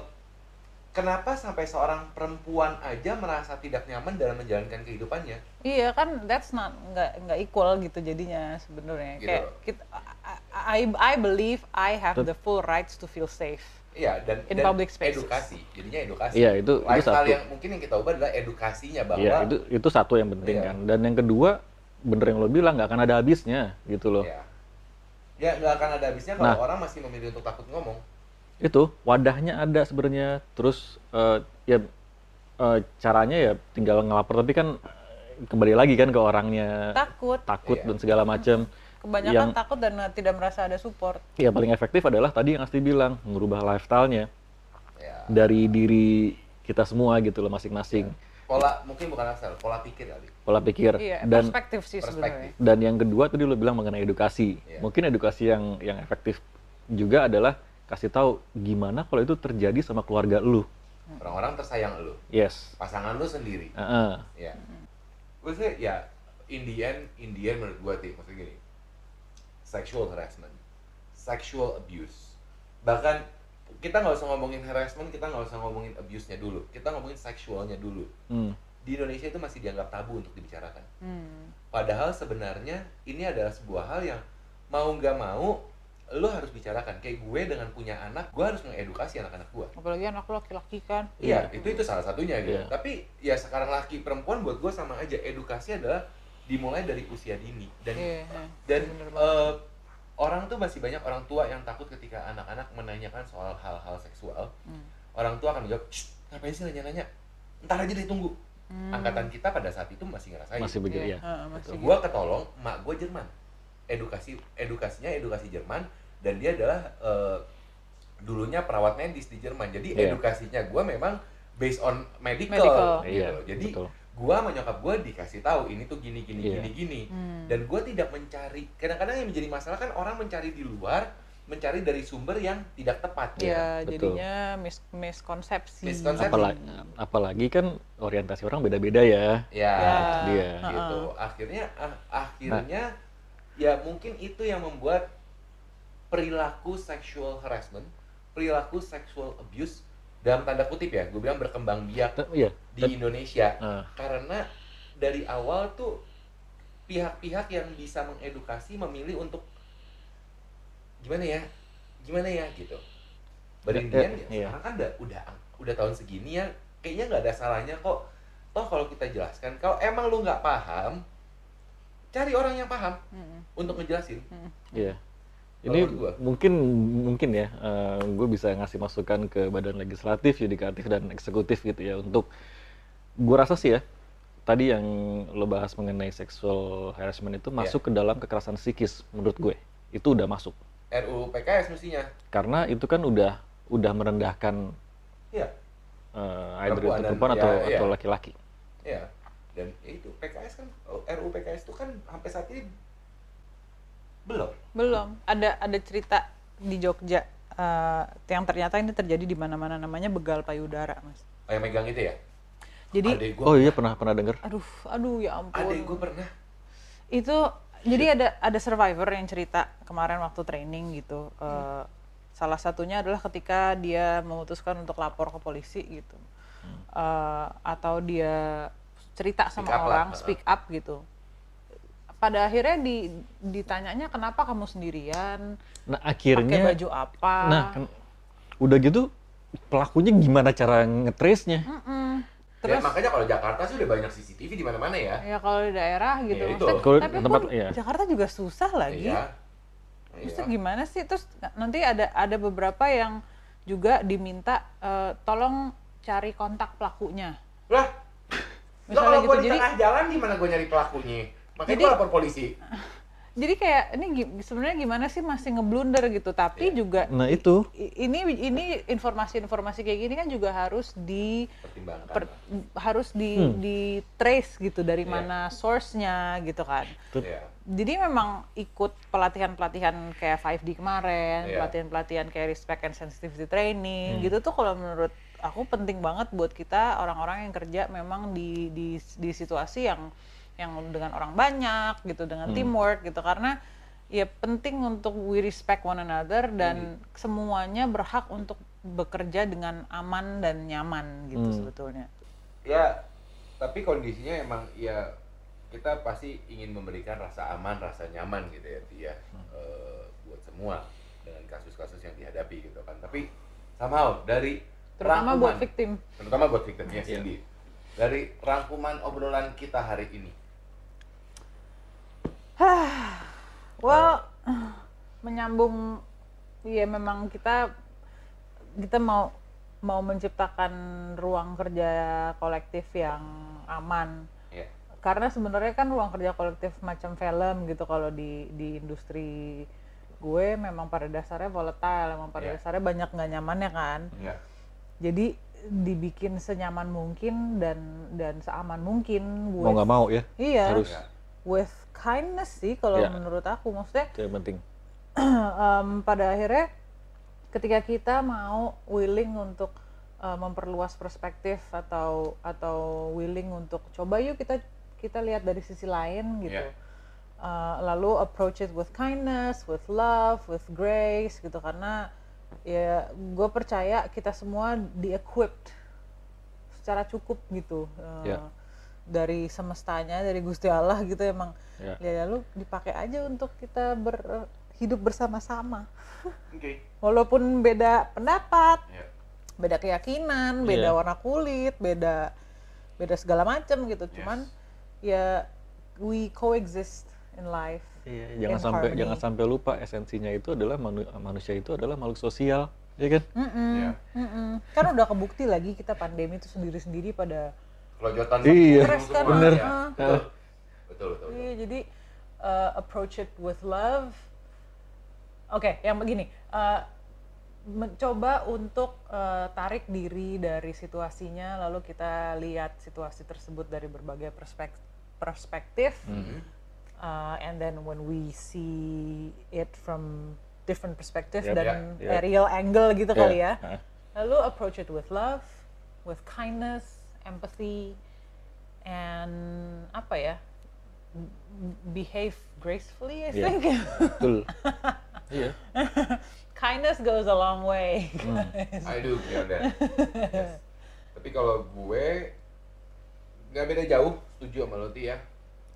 Speaker 3: kenapa sampai seorang perempuan aja merasa tidak nyaman dalam menjalankan kehidupannya
Speaker 1: Iya kan that's not nggak nggak equal gitu jadinya sebenarnya
Speaker 3: Gitu.
Speaker 1: kayak kita, I I believe I have the full rights to feel safe.
Speaker 3: Iya dan,
Speaker 1: In
Speaker 3: dan
Speaker 1: public spaces.
Speaker 3: edukasi jadinya edukasi
Speaker 2: Iya, itu- itu satu.
Speaker 3: yang mungkin yang kita ubah adalah edukasinya bahwa
Speaker 2: Iya, itu itu satu yang penting
Speaker 3: Iya.
Speaker 2: kan. Dan yang kedua, bener yang lo bilang nggak akan ada habisnya gitu loh.
Speaker 3: ya ya nggak akan ada habisnya kalau
Speaker 2: Nah.
Speaker 3: orang masih memilih untuk takut ngomong
Speaker 2: Itu wadahnya ada sebenarnya. Terus eh, ya eh, caranya ya tinggal ngelapor tapi kan eh, kembali lagi kan ke orangnya
Speaker 1: Takut,
Speaker 2: takut
Speaker 3: Iya.
Speaker 2: dan segala macam.
Speaker 1: kebanyakan
Speaker 2: yang-
Speaker 1: takut dan tidak merasa ada support.
Speaker 2: Ya paling efektif adalah tadi yang Asti bilang, merubah lifestyle-nya
Speaker 3: ya
Speaker 2: dari diri kita semua gitu loh masing-masing.
Speaker 3: pola mungkin bukan asal pola pikir kali
Speaker 2: Pola pikir
Speaker 1: Iya,
Speaker 2: dan
Speaker 1: perspektif sih
Speaker 3: perspektif.
Speaker 1: sebenarnya.
Speaker 2: dan yang kedua tadi lo bilang mengenai edukasi.
Speaker 3: Iya.
Speaker 2: Mungkin edukasi yang yang efektif juga adalah kasih tahu gimana kalau itu terjadi sama keluarga lu.
Speaker 3: orang-orang tersayang lu
Speaker 2: Yes.
Speaker 3: pasangan lu sendiri
Speaker 2: Heeh.
Speaker 3: ya gue sih ya Indian Indian menurut gue sih maksudnya gini sexual harassment sexual abuse bahkan kita nggak usah ngomongin harassment kita nggak usah ngomongin abuse-nya dulu kita ngomongin seksualnya dulu
Speaker 2: Hmm.
Speaker 3: di Indonesia itu masih dianggap tabu untuk dibicarakan
Speaker 1: Hmm.
Speaker 3: padahal sebenarnya ini adalah sebuah hal yang mau nggak mau lo harus bicarakan kayak gue dengan punya anak gue harus mengedukasi anak-anak gue
Speaker 1: Apalagi anak lu laki-laki kan.
Speaker 3: Iya, itu itu salah satunya gitu.
Speaker 2: Iya.
Speaker 3: Tapi ya sekarang laki perempuan buat gue sama aja. Edukasi adalah dimulai dari usia dini dan
Speaker 1: Iya, iya.
Speaker 3: dan eh, orang tuh masih banyak orang tua yang takut ketika anak-anak menanyakan soal hal-hal seksual.
Speaker 1: Hmm.
Speaker 3: Orang tua akan menjawab, "Shh, ngapain sih nanya-nanya? Ntar aja deh tunggu."
Speaker 1: Hmm.
Speaker 3: Angkatan kita pada saat itu masih ngerasain.
Speaker 2: Masih begitu ya.
Speaker 1: masih
Speaker 3: Gue ketolong, mak gue Jerman. Edukasi edukasinya edukasi Jerman dan dia adalah eh, dulunya perawat medis di Jerman. Jadi
Speaker 2: Iya.
Speaker 3: edukasinya gue memang based on medical,
Speaker 1: Medical.
Speaker 3: gitu.
Speaker 2: Iya,
Speaker 3: Jadi
Speaker 2: betul.
Speaker 3: gua sama nyokap gue dikasih tahu ini tuh gini gini
Speaker 2: Iya.
Speaker 3: gini gini
Speaker 1: Hmm.
Speaker 3: dan gue tidak mencari kadang-kadang yang menjadi masalah kan orang mencari di luar mencari dari sumber yang tidak tepat
Speaker 1: Iya,
Speaker 2: betul.
Speaker 1: jadinya mis miskonsepsi.
Speaker 3: Miskonsepsi.
Speaker 2: Apalagi, apalagi kan orientasi orang beda-beda ya.
Speaker 3: ya,
Speaker 1: Ya.
Speaker 2: Dia.
Speaker 3: gitu akhirnya ah, akhirnya ya mungkin itu yang membuat perilaku sexual harassment perilaku sexual abuse dalam tanda kutip ya gue bilang berkembang biak
Speaker 2: Iya.
Speaker 3: di Indonesia
Speaker 2: Nah,
Speaker 3: karena dari awal tuh pihak-pihak yang bisa mengedukasi memilih untuk gimana ya gimana ya gitu Berintian ya,
Speaker 2: iya.
Speaker 3: sekarang kan udah udah udah tahun segini ya kayaknya nggak ada salahnya kok toh kalau kita jelaskan kalau emang lu nggak paham cari orang yang paham
Speaker 1: Mm-mm.
Speaker 3: untuk ngejelasin
Speaker 2: Iya.
Speaker 3: Kalau
Speaker 2: Ini mungkin mungkin ya, gue bisa ngasih masukan ke badan legislatif, yudikatif dan eksekutif gitu ya. Untuk gue rasa sih ya tadi yang lo bahas mengenai sexual harassment itu masuk ke dalam kekerasan psikis menurut gue. Itu udah masuk.
Speaker 3: RUU PKS mestinya.
Speaker 2: Karena itu kan udah udah merendahkan
Speaker 3: iya.
Speaker 2: eh, either
Speaker 3: Perempuan
Speaker 2: itu perempuan
Speaker 3: ya,
Speaker 2: atau
Speaker 3: iya.
Speaker 2: atau laki-laki.
Speaker 3: iya. Dan itu PKS kan RUU PKS itu kan sampai saat ini belum
Speaker 1: Belum. Ada ada cerita di Jogja eh, yang ternyata ini terjadi di mana-mana namanya begal payudara, Mas.
Speaker 3: Oh, yang megang itu ya
Speaker 1: Jadi
Speaker 3: adek gua
Speaker 2: Oh iya pernah pernah dengar.
Speaker 1: aduh, aduh ya ampun.
Speaker 3: adek gua pernah
Speaker 1: itu jadi ada ada survivor yang cerita kemarin waktu training gitu Eh, salah satunya adalah ketika dia memutuskan untuk lapor ke polisi gitu Eh, atau dia cerita sama
Speaker 3: Speak up lah,
Speaker 1: orang
Speaker 3: heeh.
Speaker 1: speak up gitu pada akhirnya di ditanyanya kenapa kamu sendirian
Speaker 2: Nah
Speaker 1: pakai
Speaker 2: akhirnya,
Speaker 1: baju apa
Speaker 2: nah kan, udah gitu pelakunya gimana cara ngetrace-nya?
Speaker 1: Mm-mm.
Speaker 3: Terus,
Speaker 1: terus
Speaker 3: makanya kalau Jakarta sih udah banyak CCTV di mana-mana ya.
Speaker 1: ya kalau di daerah gitu
Speaker 3: Ya, itu.
Speaker 1: Maksudnya-
Speaker 2: Kalau
Speaker 1: tapi
Speaker 2: tempat-
Speaker 1: pun
Speaker 2: iya.
Speaker 1: Jakarta juga susah lagi
Speaker 3: Iya. Iya.
Speaker 1: gimana sih? Terus nanti ada ada beberapa yang juga diminta eh, tolong cari kontak pelakunya.
Speaker 3: Lah, lo
Speaker 1: Misalnya
Speaker 3: kalau
Speaker 1: gitu.
Speaker 3: gua di
Speaker 1: Jadi
Speaker 3: tengah jalan gimana gua nyari pelakunya? Makanya
Speaker 1: Jadi-
Speaker 3: gua lapor polisi. [LAUGHS]
Speaker 1: jadi kayak ini sebenarnya gimana sih masih ngeblunder gitu. Tapi
Speaker 3: Iya.
Speaker 1: juga
Speaker 2: Nah itu
Speaker 1: ini ini informasi-informasi kayak gini kan juga harus di
Speaker 3: Pertimbangkan.
Speaker 1: per- harus di
Speaker 2: Hmm.
Speaker 1: di trace gitu dari
Speaker 3: Iya.
Speaker 1: mana source-nya gitu kan.
Speaker 2: Tuh.
Speaker 3: Iya.
Speaker 1: Jadi memang ikut pelatihan-pelatihan kayak 5D kemarin,
Speaker 3: Iya.
Speaker 1: pelatihan-pelatihan kayak respect and sensitivity training gitu tuh kalau menurut aku penting banget buat kita orang-orang yang kerja memang di di di situasi yang yang dengan orang banyak gitu, dengan teamwork gitu karena ya penting untuk we respect one another dan semuanya berhak untuk bekerja dengan aman dan nyaman gitu
Speaker 2: Hmm.
Speaker 1: sebetulnya.
Speaker 3: Ya, tapi kondisinya emang ya kita pasti ingin memberikan rasa aman, rasa nyaman gitu ya, Ti, ya eh, buat semua dengan kasus-kasus yang dihadapi gitu kan. Tapi somehow dari
Speaker 1: Terutama buat
Speaker 3: rangkuman-
Speaker 1: victim.
Speaker 3: terutama buat victim ya
Speaker 2: Iya.
Speaker 3: Cindy. Dari rangkuman obrolan kita hari ini, [SIGHS]
Speaker 1: Well, menyambung, ya memang kita kita mau mau menciptakan ruang kerja kolektif yang aman.
Speaker 3: ya.
Speaker 1: Karena sebenarnya kan ruang kerja kolektif macam film gitu kalau di di industri gue memang pada dasarnya volatile, memang pada
Speaker 3: Iya.
Speaker 1: dasarnya banyak nggak nyamannya kan.
Speaker 3: Ya.
Speaker 1: Jadi dibikin senyaman mungkin dan dan seaman mungkin.
Speaker 2: mau
Speaker 1: with-
Speaker 2: nggak mau ya
Speaker 1: Iya.
Speaker 2: harus
Speaker 3: Ya.
Speaker 1: With kindness sih kalau
Speaker 2: Iya.
Speaker 1: menurut aku maksudnya
Speaker 2: itu yang penting. [CLEARS THROAT]
Speaker 1: em, pada akhirnya ketika kita mau willing untuk eh, memperluas perspektif atau atau willing untuk coba yuk kita kita lihat dari sisi lain gitu
Speaker 3: Iya.
Speaker 1: Eh, lalu approach it with kindness with love with grace gitu karena ya gue percaya kita semua di equipped secara cukup gitu eh,
Speaker 2: Iya.
Speaker 1: Dari semestanya dari gusti Allah gitu emang
Speaker 2: Ya.
Speaker 1: ya lalu dipakai aja untuk kita ber, hidup bersama-sama
Speaker 3: Oke.
Speaker 1: walaupun beda pendapat
Speaker 3: Ya.
Speaker 1: beda keyakinan beda
Speaker 2: Iya.
Speaker 1: warna kulit beda beda segala macam gitu cuman ya we coexist in life
Speaker 2: Iya,
Speaker 1: in
Speaker 2: jangan sampai
Speaker 1: harmony.
Speaker 2: jangan sampai lupa esensinya itu adalah manu- manusia itu adalah makhluk sosial, ya kan?
Speaker 1: Mm-mm,
Speaker 3: Ya.
Speaker 1: mm-mm. kan udah kebukti lagi kita pandemi itu sendiri-sendiri pada
Speaker 3: Kelojotan
Speaker 2: Iya, bener.
Speaker 3: Ya. Betul. Betul, betul. betul.
Speaker 1: Iya, jadi uh, approach it with love. Oke, yang begini, uh, mencoba untuk uh, tarik diri dari situasinya, lalu kita lihat situasi tersebut dari berbagai perspek- perspektif, Uh, and then when we see it from different perspective
Speaker 2: Yep,
Speaker 1: dan
Speaker 2: yeah, yeah.
Speaker 1: aerial angle gitu kali ya, lalu approach it with love, with kindness, empathy, and apa ya, behave gracefully, I
Speaker 2: Yeah.
Speaker 1: think.
Speaker 2: Betul. [LAUGHS] iya.
Speaker 1: kindness goes a long way.
Speaker 3: I do agree on that. [LAUGHS] Yes. Tapi kalau gue nggak beda jauh, setuju sama lo ya.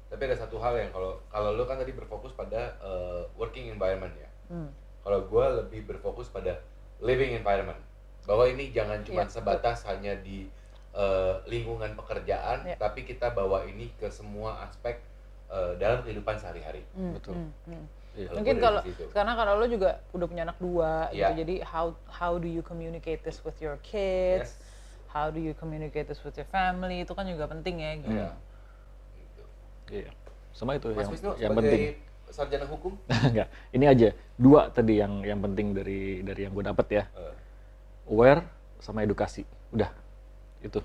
Speaker 3: Tapi ada satu hal yang kalau kalau lo kan tadi berfokus pada uh, working environment ya.
Speaker 1: Hmm.
Speaker 3: Kalau gue lebih berfokus pada living environment. Bahwa ini jangan cuma
Speaker 1: Iya,
Speaker 3: sebatas hanya di uh, lingkungan pekerjaan,
Speaker 1: Iya.
Speaker 3: tapi kita bawa ini ke semua aspek uh, dalam kehidupan sehari-hari.
Speaker 1: Hmm,
Speaker 2: Betul.
Speaker 1: hmm.
Speaker 2: Iya.
Speaker 3: Kalau
Speaker 1: Mungkin kalau karena kalau lo juga udah punya anak dua
Speaker 3: Iya.
Speaker 1: gitu, jadi how how do you communicate this with your kids?
Speaker 3: Yes.
Speaker 1: How do you communicate this with your family? Itu kan juga penting ya gitu.
Speaker 3: Iya. Gitu.
Speaker 2: Iya. Sama itu
Speaker 3: Mas
Speaker 2: yang
Speaker 3: Wisnu
Speaker 2: yang
Speaker 3: sebagai
Speaker 2: penting.
Speaker 3: sarjana hukum, [LAUGHS]
Speaker 2: Enggak. Ini aja dua tadi yang yang penting dari dari yang gue dapet ya.
Speaker 3: uh,
Speaker 2: Aware sama edukasi. Udah. Itu.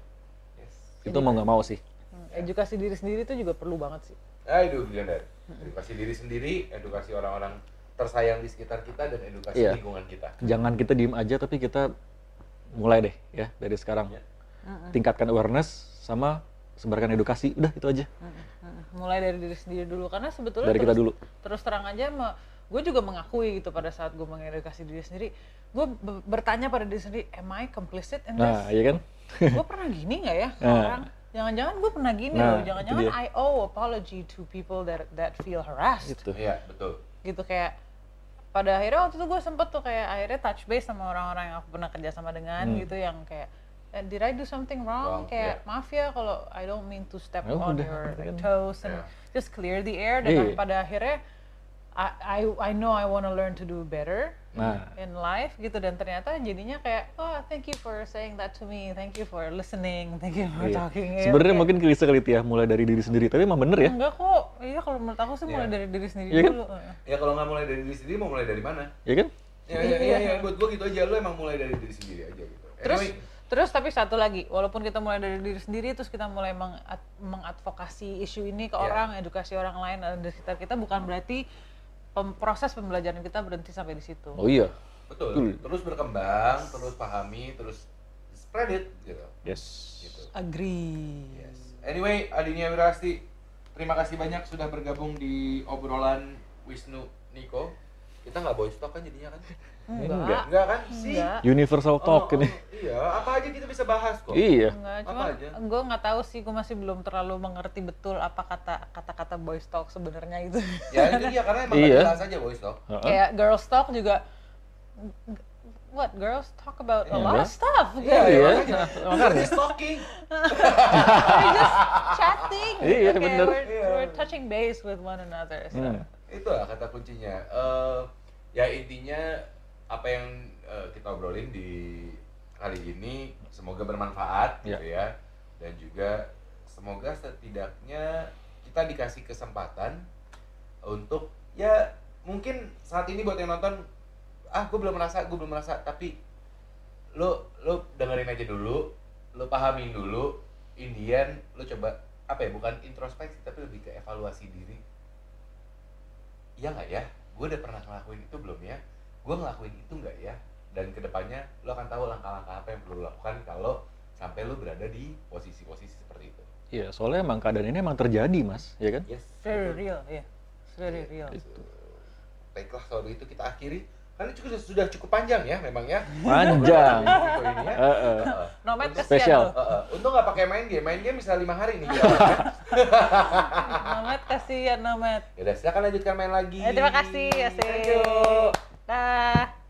Speaker 3: yes.
Speaker 2: Itu mau nggak mau sih.
Speaker 1: Hmm, Edukasi diri sendiri itu juga perlu banget sih.
Speaker 3: Aduh, benar. Edukasi diri sendiri, edukasi orang-orang tersayang di sekitar kita dan edukasi
Speaker 2: Iya.
Speaker 3: lingkungan kita.
Speaker 2: Jangan kita diem aja tapi kita mulai deh ya dari sekarang.
Speaker 3: Iya.
Speaker 2: Tingkatkan awareness sama sebarkan edukasi. Udah itu aja.
Speaker 1: Mulai dari diri sendiri dulu karena sebetulnya
Speaker 2: Dari kita
Speaker 1: terus,
Speaker 2: dulu.
Speaker 1: terus terang aja gue juga mengakui gitu pada saat gue mengedukasi diri sendiri gue bertanya pada diri sendiri am I complicit in
Speaker 2: Nah,
Speaker 1: this
Speaker 2: iya kan?
Speaker 1: Gue pernah gini nggak ya ke
Speaker 2: Nah.
Speaker 1: orang jangan-jangan gue pernah gini
Speaker 2: Nah,
Speaker 1: loh jangan-jangan. I owe apology to people that that feel harassed
Speaker 2: Itu.
Speaker 3: Iya, betul.
Speaker 1: gitu kayak pada akhirnya waktu itu gue sempet tuh kayak akhirnya touch base sama orang-orang yang aku pernah kerja sama dengan
Speaker 2: Hmm.
Speaker 1: gitu yang kayak "Eh, did I do something wrong?
Speaker 3: Wrong,
Speaker 1: kayak
Speaker 3: yeah.
Speaker 1: maaf ya kalau I don't mean to step
Speaker 2: Ya
Speaker 1: on
Speaker 2: udah,
Speaker 1: your like, toes and
Speaker 3: Yeah.
Speaker 1: just clear the air dan
Speaker 2: Iya.
Speaker 1: pada akhirnya I, I I know I want to learn to do better
Speaker 2: Nah.
Speaker 1: in life gitu dan ternyata jadinya kayak oh thank you for saying that to me thank you for listening thank you for
Speaker 2: Iya.
Speaker 1: talking Ya,
Speaker 2: Sebenarnya mungkin klise kali itu ya, mulai dari diri sendiri. Tapi emang bener ya.
Speaker 1: enggak kok iya kalau menurut aku sih mulai
Speaker 3: Iya.
Speaker 1: dari diri sendiri
Speaker 2: Iya kan?
Speaker 1: dulu
Speaker 3: Ya kalau nggak mulai dari diri sendiri, mau mulai dari mana?
Speaker 2: Ya kan?
Speaker 3: Ya, ya, ya, ya, buat gua gitu aja. Lu emang mulai dari diri sendiri aja gitu.
Speaker 1: Terus
Speaker 3: Anyway,
Speaker 1: terus tapi satu lagi, walaupun kita mulai dari diri sendiri terus kita mulai mengadvokasi isu ini ke
Speaker 3: Iya.
Speaker 1: orang, edukasi orang lain ada di sekitar kita bukan berarti pem- proses pembelajaran kita berhenti sampai di situ.
Speaker 2: Oh iya.
Speaker 3: betul.
Speaker 2: Betul.
Speaker 3: Terus berkembang, terus pahami, terus spread it gitu.
Speaker 2: Yes.
Speaker 3: Gitu.
Speaker 1: Agree.
Speaker 3: Yes. Anyway, Adinia Wirasti, terima kasih banyak sudah bergabung di obrolan Wisnu Niko. Kita nggak boy stock kan jadinya kan? [LAUGHS]
Speaker 1: Enggak.
Speaker 3: Enggak kan? Sih.
Speaker 1: Enggak.
Speaker 2: Universal talk
Speaker 3: Oh, oh,
Speaker 2: ini.
Speaker 3: Iya, apa aja kita bisa bahas kok.
Speaker 2: Iya.
Speaker 1: Enggak, cuma gue nggak tahu sih, gue masih belum terlalu mengerti betul apa kata kata-kata boys talk sebenarnya itu.
Speaker 3: Ya itu dia karena emang
Speaker 2: Iya.
Speaker 3: jelas aja boy stock.
Speaker 2: Heeh.
Speaker 1: Kayak girls talk juga what girls talk about a
Speaker 2: Iya,
Speaker 1: lot of stuff.
Speaker 2: Iya,
Speaker 3: ya,
Speaker 2: makanya.
Speaker 3: Makanya stalking. [LAUGHS]
Speaker 1: We're just chatting.
Speaker 2: Iya,
Speaker 1: kayak
Speaker 2: bener.
Speaker 1: We're,
Speaker 3: Iya.
Speaker 1: we're touching base with one another. So.
Speaker 2: Hmm.
Speaker 3: Itulah kata kuncinya. Eh, ya intinya apa yang eh, kita obrolin di kali ini semoga bermanfaat
Speaker 2: Ya.
Speaker 3: gitu ya. Dan juga semoga setidaknya kita dikasih kesempatan untuk ya mungkin saat ini buat yang nonton ah gue belum merasa gue belum merasa tapi lo lo dengerin aja dulu lo pahamin dulu Indian lo coba apa ya bukan introspeksi tapi lebih ke evaluasi diri iya nggak ya gue udah pernah ngelakuin itu belum ya gue ngelakuin itu nggak ya dan ke depannya lo akan tahu langkah-langkah apa yang perlu lo lakukan kalau sampai lo berada di posisi-posisi seperti itu
Speaker 2: Iya, soalnya emang keadaan ini emang terjadi, Mas, ya kan?
Speaker 3: yes
Speaker 1: Very
Speaker 3: betul.
Speaker 1: real, ya. It's very real.
Speaker 3: baiklah kalau begitu kita akhiri karena cukup sudah cukup panjang ya memang ya
Speaker 2: Panjang. [LAUGHS]
Speaker 3: Ini ya.
Speaker 1: Nomad
Speaker 2: Spesial.
Speaker 3: untung nggak pakai main game main game bisa lima hari nih [LAUGHS] ya.
Speaker 1: Nomad kasihan Nomad.
Speaker 3: Yaudah, silakan lanjutkan main lagi.
Speaker 1: Eh, terima kasih, asik.
Speaker 3: Thank you.
Speaker 1: Dah.